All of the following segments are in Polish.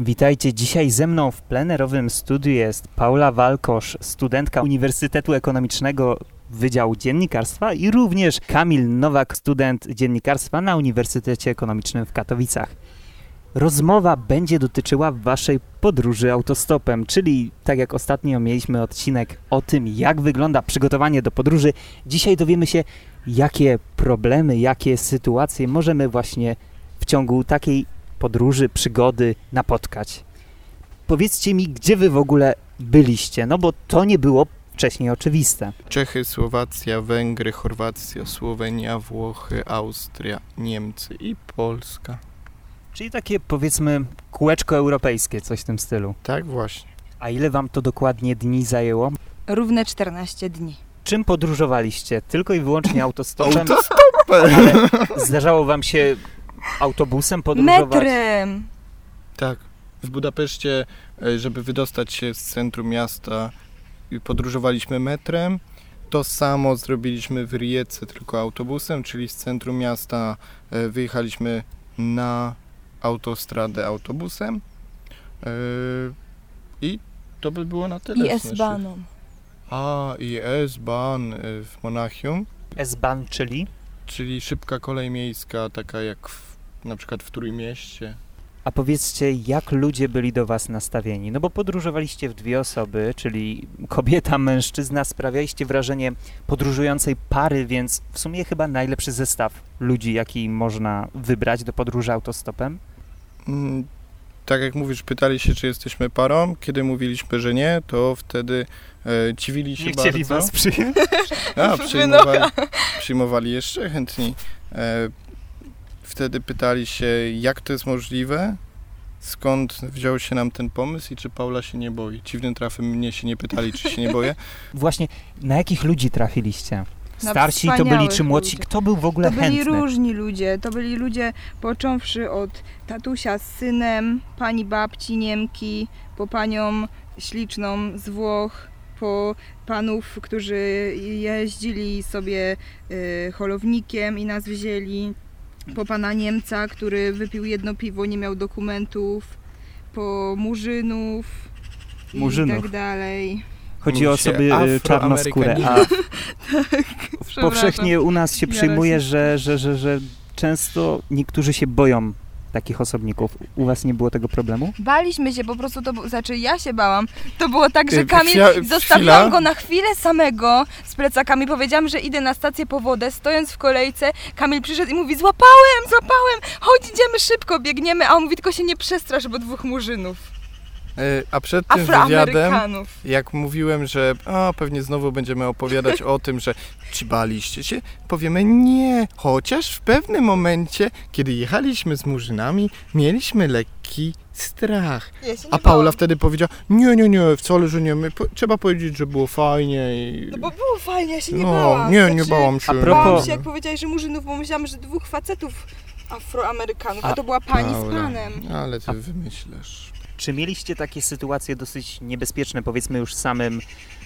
Witajcie. Dzisiaj ze mną w plenerowym studiu jest Paula Walkosz, studentka Uniwersytetu Ekonomicznego Wydziału Dziennikarstwa i również Kamil Nowak, student dziennikarstwa na Uniwersytecie Ekonomicznym w Katowicach. Rozmowa będzie dotyczyła waszej podróży autostopem, czyli tak jak ostatnio mieliśmy odcinek o tym, jak wygląda przygotowanie do podróży, dzisiaj dowiemy się, jakie problemy, jakie sytuacje możemy właśnie w ciągu takiej podróży, przygody napotkać. Powiedzcie mi, gdzie wy w ogóle byliście, no bo to nie było wcześniej oczywiste. Czechy, Słowacja, Węgry, Chorwacja, Słowenia, Włochy, Austria, Niemcy i Polska. Czyli takie powiedzmy kółeczko europejskie, coś w tym stylu. Tak właśnie. A ile wam to dokładnie dni zajęło? Równe 14 dni. Czym podróżowaliście? Tylko i wyłącznie autostopem? Autostopem! Zdarzało wam się autobusem podróżować? Metrem! tak. W Budapeszcie, e, żeby wydostać się z centrum miasta, podróżowaliśmy metrem. To samo zrobiliśmy w Rijece, tylko autobusem, czyli z centrum miasta e, wyjechaliśmy na autostradę autobusem. E, I to by było na tyle. I S-baną. A, i S-Bahn y, w Monachium, S-Bahn, czyli? czyli szybka kolej miejska, taka jak w, na przykład w Trójmieście. A powiedzcie, jak ludzie byli do was nastawieni? No bo podróżowaliście w dwie osoby, czyli kobieta, mężczyzna, sprawialiście wrażenie podróżującej pary, więc w sumie chyba najlepszy zestaw ludzi, jaki można wybrać do podróży autostopem. Mm, Tak jak mówisz, pytali się, czy jesteśmy parą. Kiedy mówiliśmy, że nie, to wtedy e, dziwili się Nie chcieli bardzo. was przyjąć? A, przyjmowali, przyjmowali jeszcze chętniej. E, wtedy pytali się, jak to jest możliwe, skąd wziął się nam ten pomysł i czy Paula się nie boi. Dziwnym trafem mnie się nie pytali, czy się nie boję. Właśnie, na jakich ludzi trafiliście? Na Starsi to byli czy młodsi? ludzi. Kto był w ogóle To byli chętny? różni ludzie. To byli ludzie począwszy od tatusia z synem, pani babci Niemki, po panią śliczną z Włoch, po panów, którzy jeździli sobie y, holownikiem i nas wzięli, po pana Niemca, który wypił jedno piwo, nie miał dokumentów, po murzynów i Murzynów. tak dalej. Chodzi o osoby y, czarnoskóre, a Przepraszam. powszechnie u nas się przyjmuje, że, że, że, że często niektórzy się boją takich osobników. U was nie było tego problemu? Baliśmy się po prostu, to znaczy ja się bałam. To było tak, że Y, Kamil, chwila- zostawiłam go na chwilę samego z plecakami. Powiedziałam, że idę na stację po wodę, stojąc w kolejce. Kamil przyszedł i mówi, złapałem, złapałem, chodź, idziemy szybko, biegniemy. A on mówi, tylko się nie przestrasz, bo dwóch murzynów, a przed tym wywiadem jak mówiłem, że o, pewnie znowu będziemy opowiadać o tym, że czy baliście się, powiemy nie, chociaż w pewnym momencie, kiedy jechaliśmy z murzynami, mieliśmy lekki strach. Ja A Paula bałam. wtedy powiedziała, nie, nie, nie, wcale, że nie, my, po, trzeba powiedzieć, że było fajnie i... No bo było fajnie, ja się nie No, bałam. nie, nie Znaczy, bałam się. A Bałam propos- się, jak powiedziałeś, że murzynów, bo myślałam, że dwóch facetów afroamerykanów, a, A- to była pani z Paula, panem. Ale ty A- wymyślasz. Czy mieliście takie sytuacje dosyć niebezpieczne, powiedzmy już samym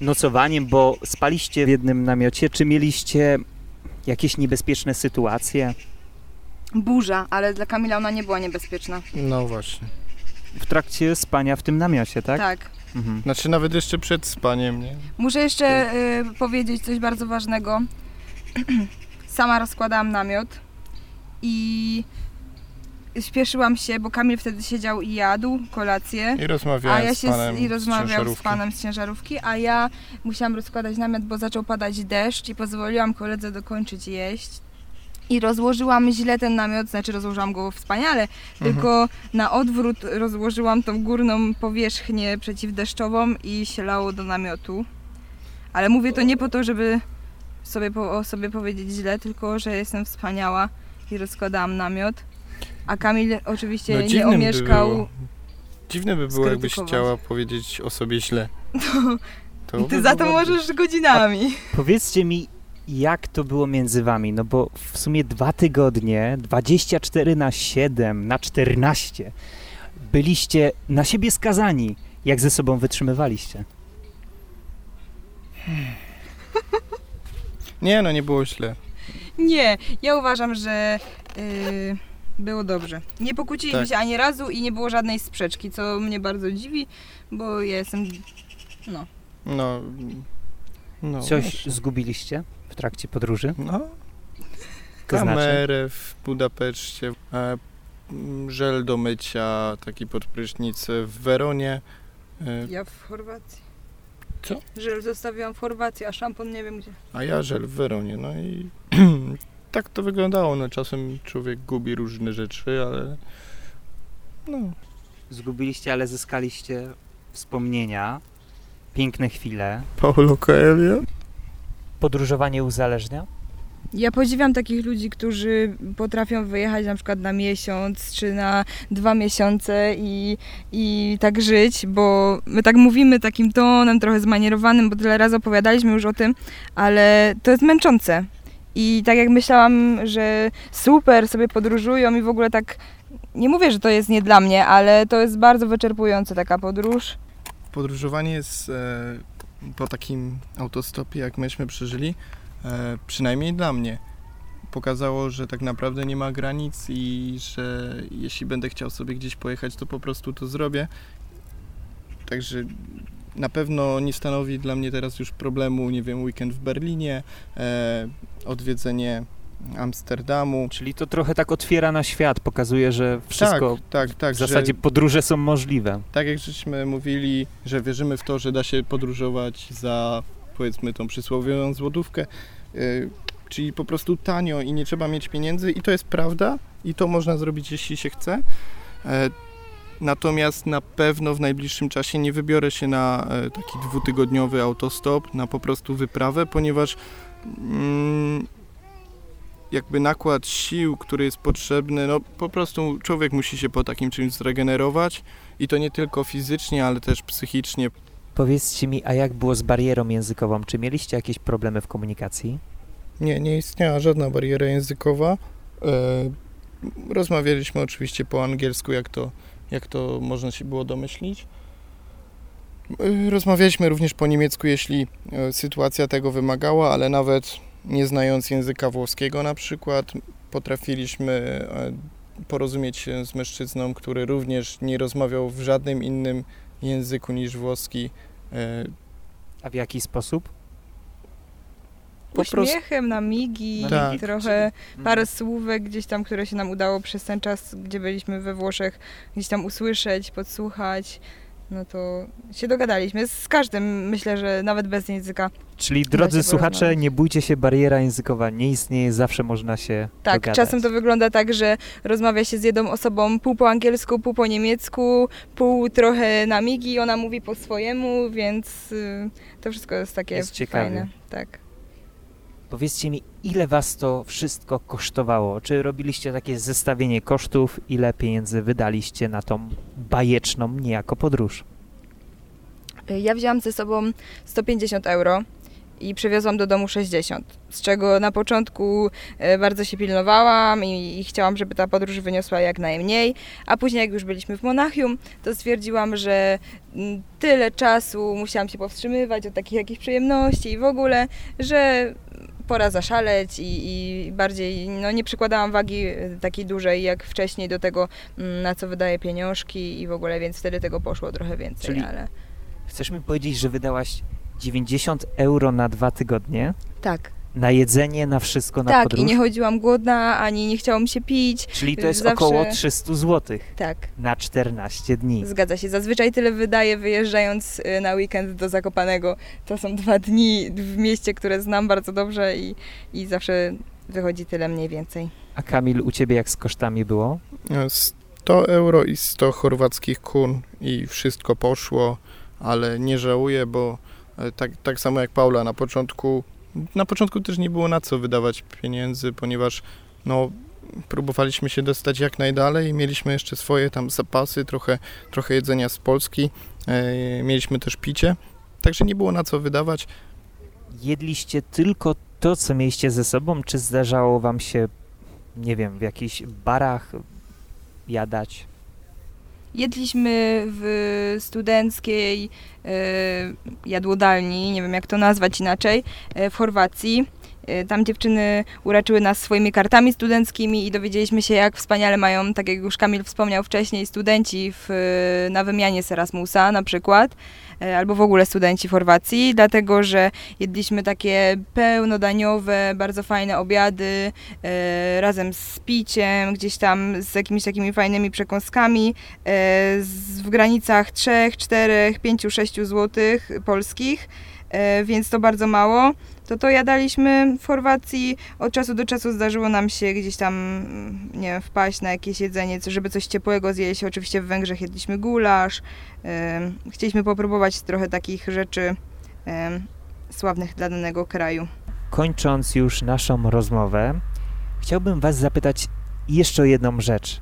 nocowaniem, bo spaliście w jednym namiocie? Czy mieliście jakieś niebezpieczne sytuacje? Burza, ale dla Kamila ona nie była niebezpieczna. No właśnie. W trakcie spania w tym namiocie, tak? tak. Mhm. Znaczy nawet jeszcze przed spaniem, nie? Muszę jeszcze y, powiedzieć coś bardzo ważnego. Sama rozkładałam namiot i śpieszyłam się, bo Kamil wtedy siedział i jadł kolację. I rozmawiałem A ja z się panem z, i z rozmawiał z ciężarówki. panem z ciężarówki, a ja musiałam rozkładać namiot, bo zaczął padać deszcz i pozwoliłam koledze dokończyć jeść. I rozłożyłam źle ten namiot, znaczy rozłożyłam go wspaniale, Mhm. tylko na odwrót rozłożyłam tą górną powierzchnię przeciwdeszczową i się lało do namiotu. Ale mówię to nie po to, żeby sobie po, o sobie powiedzieć źle, tylko że jestem wspaniała i rozkładałam namiot. A Kamil oczywiście No, nie by omieszkał było. Dziwne by było, jakbyś chciała powiedzieć o sobie źle. To Ty by za to było możesz godzinami. Powiedzcie mi, jak to było między wami? No bo w sumie dwa tygodnie, 24 na 7, na 14, byliście na siebie skazani. Jak ze sobą wytrzymywaliście? Nie, no nie było źle. Nie, ja uważam, że yy, Było dobrze. Nie pokłóciliśmy Tak. się ani razu i nie było żadnej sprzeczki, co mnie bardzo dziwi, bo ja jestem... No. No, no Coś właśnie. zgubiliście w trakcie podróży? No, To znaczy? kamerę w Budapeszcie, e, żel do mycia, taki pod prysznic w Weronie. E, Ja w Chorwacji. Co? Żel zostawiłam w Chorwacji, a szampon nie wiem gdzie. A ja żel w Weronie, no i tak to wyglądało. No czasem człowiek gubi różne rzeczy, ale no, Zgubiliście, ale zyskaliście wspomnienia, piękne chwile. Paulo Coelho. Podróżowanie uzależnia? Ja podziwiam takich ludzi, którzy potrafią wyjechać na przykład na miesiąc czy na dwa miesiące i, i tak żyć, bo my tak mówimy takim tonem trochę zmanierowanym, bo tyle razy opowiadaliśmy już o tym, ale to jest męczące. I tak jak myślałam, że super sobie podróżują i w ogóle tak, nie mówię, że to jest nie dla mnie, ale to jest bardzo wyczerpujące taka podróż. Podróżowanie jest e, po takim autostopie, jak myśmy przeżyli, e, przynajmniej dla mnie, pokazało, że tak naprawdę nie ma granic i że jeśli będę chciał sobie gdzieś pojechać, to po prostu to zrobię. Także na pewno nie stanowi dla mnie teraz już problemu, nie wiem, weekend w Berlinie, e, odwiedzenie Amsterdamu. Czyli to trochę tak otwiera na świat, pokazuje, że wszystko, tak, tak, tak. w zasadzie podróże są możliwe. tak jak żeśmy mówili, że wierzymy w to, że da się podróżować za powiedzmy tą przysłowiową złotówkę, yy, czyli po prostu tanio i nie trzeba mieć pieniędzy i to jest prawda i to można zrobić jeśli się chce. E, Natomiast na pewno w najbliższym czasie nie wybiorę się na e, taki dwutygodniowy autostop, na po prostu wyprawę, ponieważ mm, jakby nakład sił, który jest potrzebny, no po prostu człowiek musi się po takim czymś zregenerować i to nie tylko fizycznie, ale też psychicznie. Powiedzcie mi, a jak było z barierą językową? Czy mieliście jakieś problemy w komunikacji? Nie, nie istniała żadna bariera językowa. E, rozmawialiśmy oczywiście po angielsku, jak to, jak to można się było domyślić. E, rozmawialiśmy również po niemiecku, jeśli e, sytuacja tego wymagała, ale nawet nie znając języka włoskiego na przykład, potrafiliśmy e, porozumieć się z mężczyzną, który również nie rozmawiał w żadnym innym języku niż włoski. E, A w jaki sposób? Po prostu- Uśmiechem, na migi, Na Tak. i trochę parę słówek gdzieś tam, które się nam udało przez ten czas, gdzie byliśmy we Włoszech, gdzieś tam usłyszeć, podsłuchać. No to się dogadaliśmy. Z każdym myślę, że nawet bez języka. Czyli drodzy słuchacze, nie bójcie się, bariera językowa nie istnieje, zawsze można się Tak, dogadać. czasem to wygląda tak, że rozmawia się z jedną osobą pół po angielsku, pół po niemiecku, pół trochę na migi, ona mówi po swojemu, więc y, to wszystko jest takie Jest ciekawie. fajne. Tak. Powiedzcie mi, ile was to wszystko kosztowało? Czy robiliście takie zestawienie kosztów, ile pieniędzy wydaliście na tą bajeczną niejako podróż? Ja wzięłam ze sobą 150 euro i przywiozłam do domu 60, z czego na początku e, bardzo się pilnowałam i, i chciałam, żeby ta podróż wyniosła jak najmniej, a później jak już byliśmy w Monachium, to stwierdziłam, że mm, tyle czasu musiałam się powstrzymywać od takich jakichś przyjemności i w ogóle, że pora zaszaleć i, i bardziej no, nie przykładałam wagi e, takiej dużej jak wcześniej do tego, mm, na co wydaję pieniążki i w ogóle, więc wtedy tego poszło trochę więcej, Czyli ale... Chcesz mi powiedzieć, że wydałaś 90 euro na dwa tygodnie? Tak, Na jedzenie, na wszystko, na tak, podróż? i nie chodziłam głodna, ani nie chciało mi się pić. Czyli to jest zawsze- około 300 zł Tak, na 14 dni. zgadza się. Zazwyczaj tyle wydaję wyjeżdżając y, na weekend do Zakopanego. To są dwa dni w mieście, które znam bardzo dobrze i, i zawsze wychodzi tyle mniej więcej. A Kamil, u ciebie jak z kosztami było? 100 euro i 100 chorwackich kun i wszystko poszło, ale nie żałuję, bo e, tak, tak samo jak Paula na początku, na początku też nie było na co wydawać pieniędzy, ponieważ no, próbowaliśmy się dostać jak najdalej, mieliśmy jeszcze swoje tam zapasy, trochę, trochę jedzenia z Polski, e, mieliśmy też picie, także nie było na co wydawać. Jedliście tylko to, co mieliście ze sobą, czy zdarzało wam się, nie wiem, w jakichś barach jadać? Jedliśmy w studenckiej e, jadłodalni, nie wiem jak to nazwać inaczej, e, w Chorwacji. Y, Tam dziewczyny uraczyły nas swoimi kartami studenckimi i dowiedzieliśmy się, jak wspaniale mają, tak jak już Kamil wspomniał wcześniej, studenci w, na wymianie z Erasmusa na przykład, y, albo w ogóle studenci w Chorwacji, dlatego że jedliśmy takie pełnodaniowe, bardzo fajne obiady y, razem z piciem, gdzieś tam z jakimiś takimi fajnymi przekąskami y, w granicach 3, 4, 5, 6 złotych polskich, y, więc to bardzo mało to to jadaliśmy w Chorwacji. Od czasu do czasu zdarzyło nam się gdzieś tam, mm, nie wiem, wpaść na jakieś jedzenie, żeby coś ciepłego zjeść. Oczywiście w Węgrzech jedliśmy gulasz. Ym, Chcieliśmy popróbować trochę takich rzeczy ym, sławnych dla danego kraju. Kończąc już naszą rozmowę, chciałbym Was zapytać jeszcze o jedną rzecz.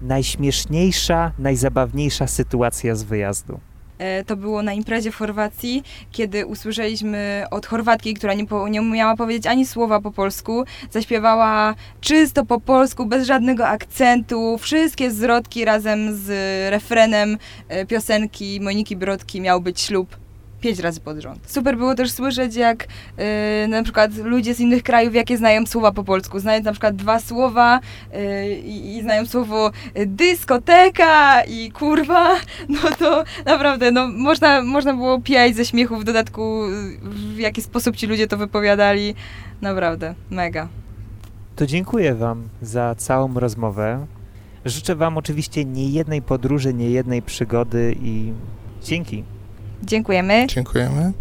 Najśmieszniejsza, najzabawniejsza sytuacja z wyjazdu. E, To było na imprezie w Chorwacji, kiedy usłyszeliśmy od Chorwatki, która nie, po, nie umiała powiedzieć ani słowa po polsku, zaśpiewała czysto po polsku, bez żadnego akcentu, wszystkie zwrotki razem z refrenem e, piosenki Moniki Brodki miał być ślub. Pięć razy pod rząd. Super było też słyszeć, jak e, na przykład ludzie z innych krajów, jakie znają słowa po polsku. Znają na przykład dwa słowa e, i, znają słowo e, dyskoteka i kurwa, no to naprawdę, no można, można było pijać ze śmiechu, w dodatku y, w jaki sposób ci ludzie to wypowiadali. Naprawdę, mega. To dziękuję Wam za całą rozmowę. Życzę Wam oczywiście niejednej podróży, niejednej przygody i dzięki. Dziękujemy. Dziękujemy.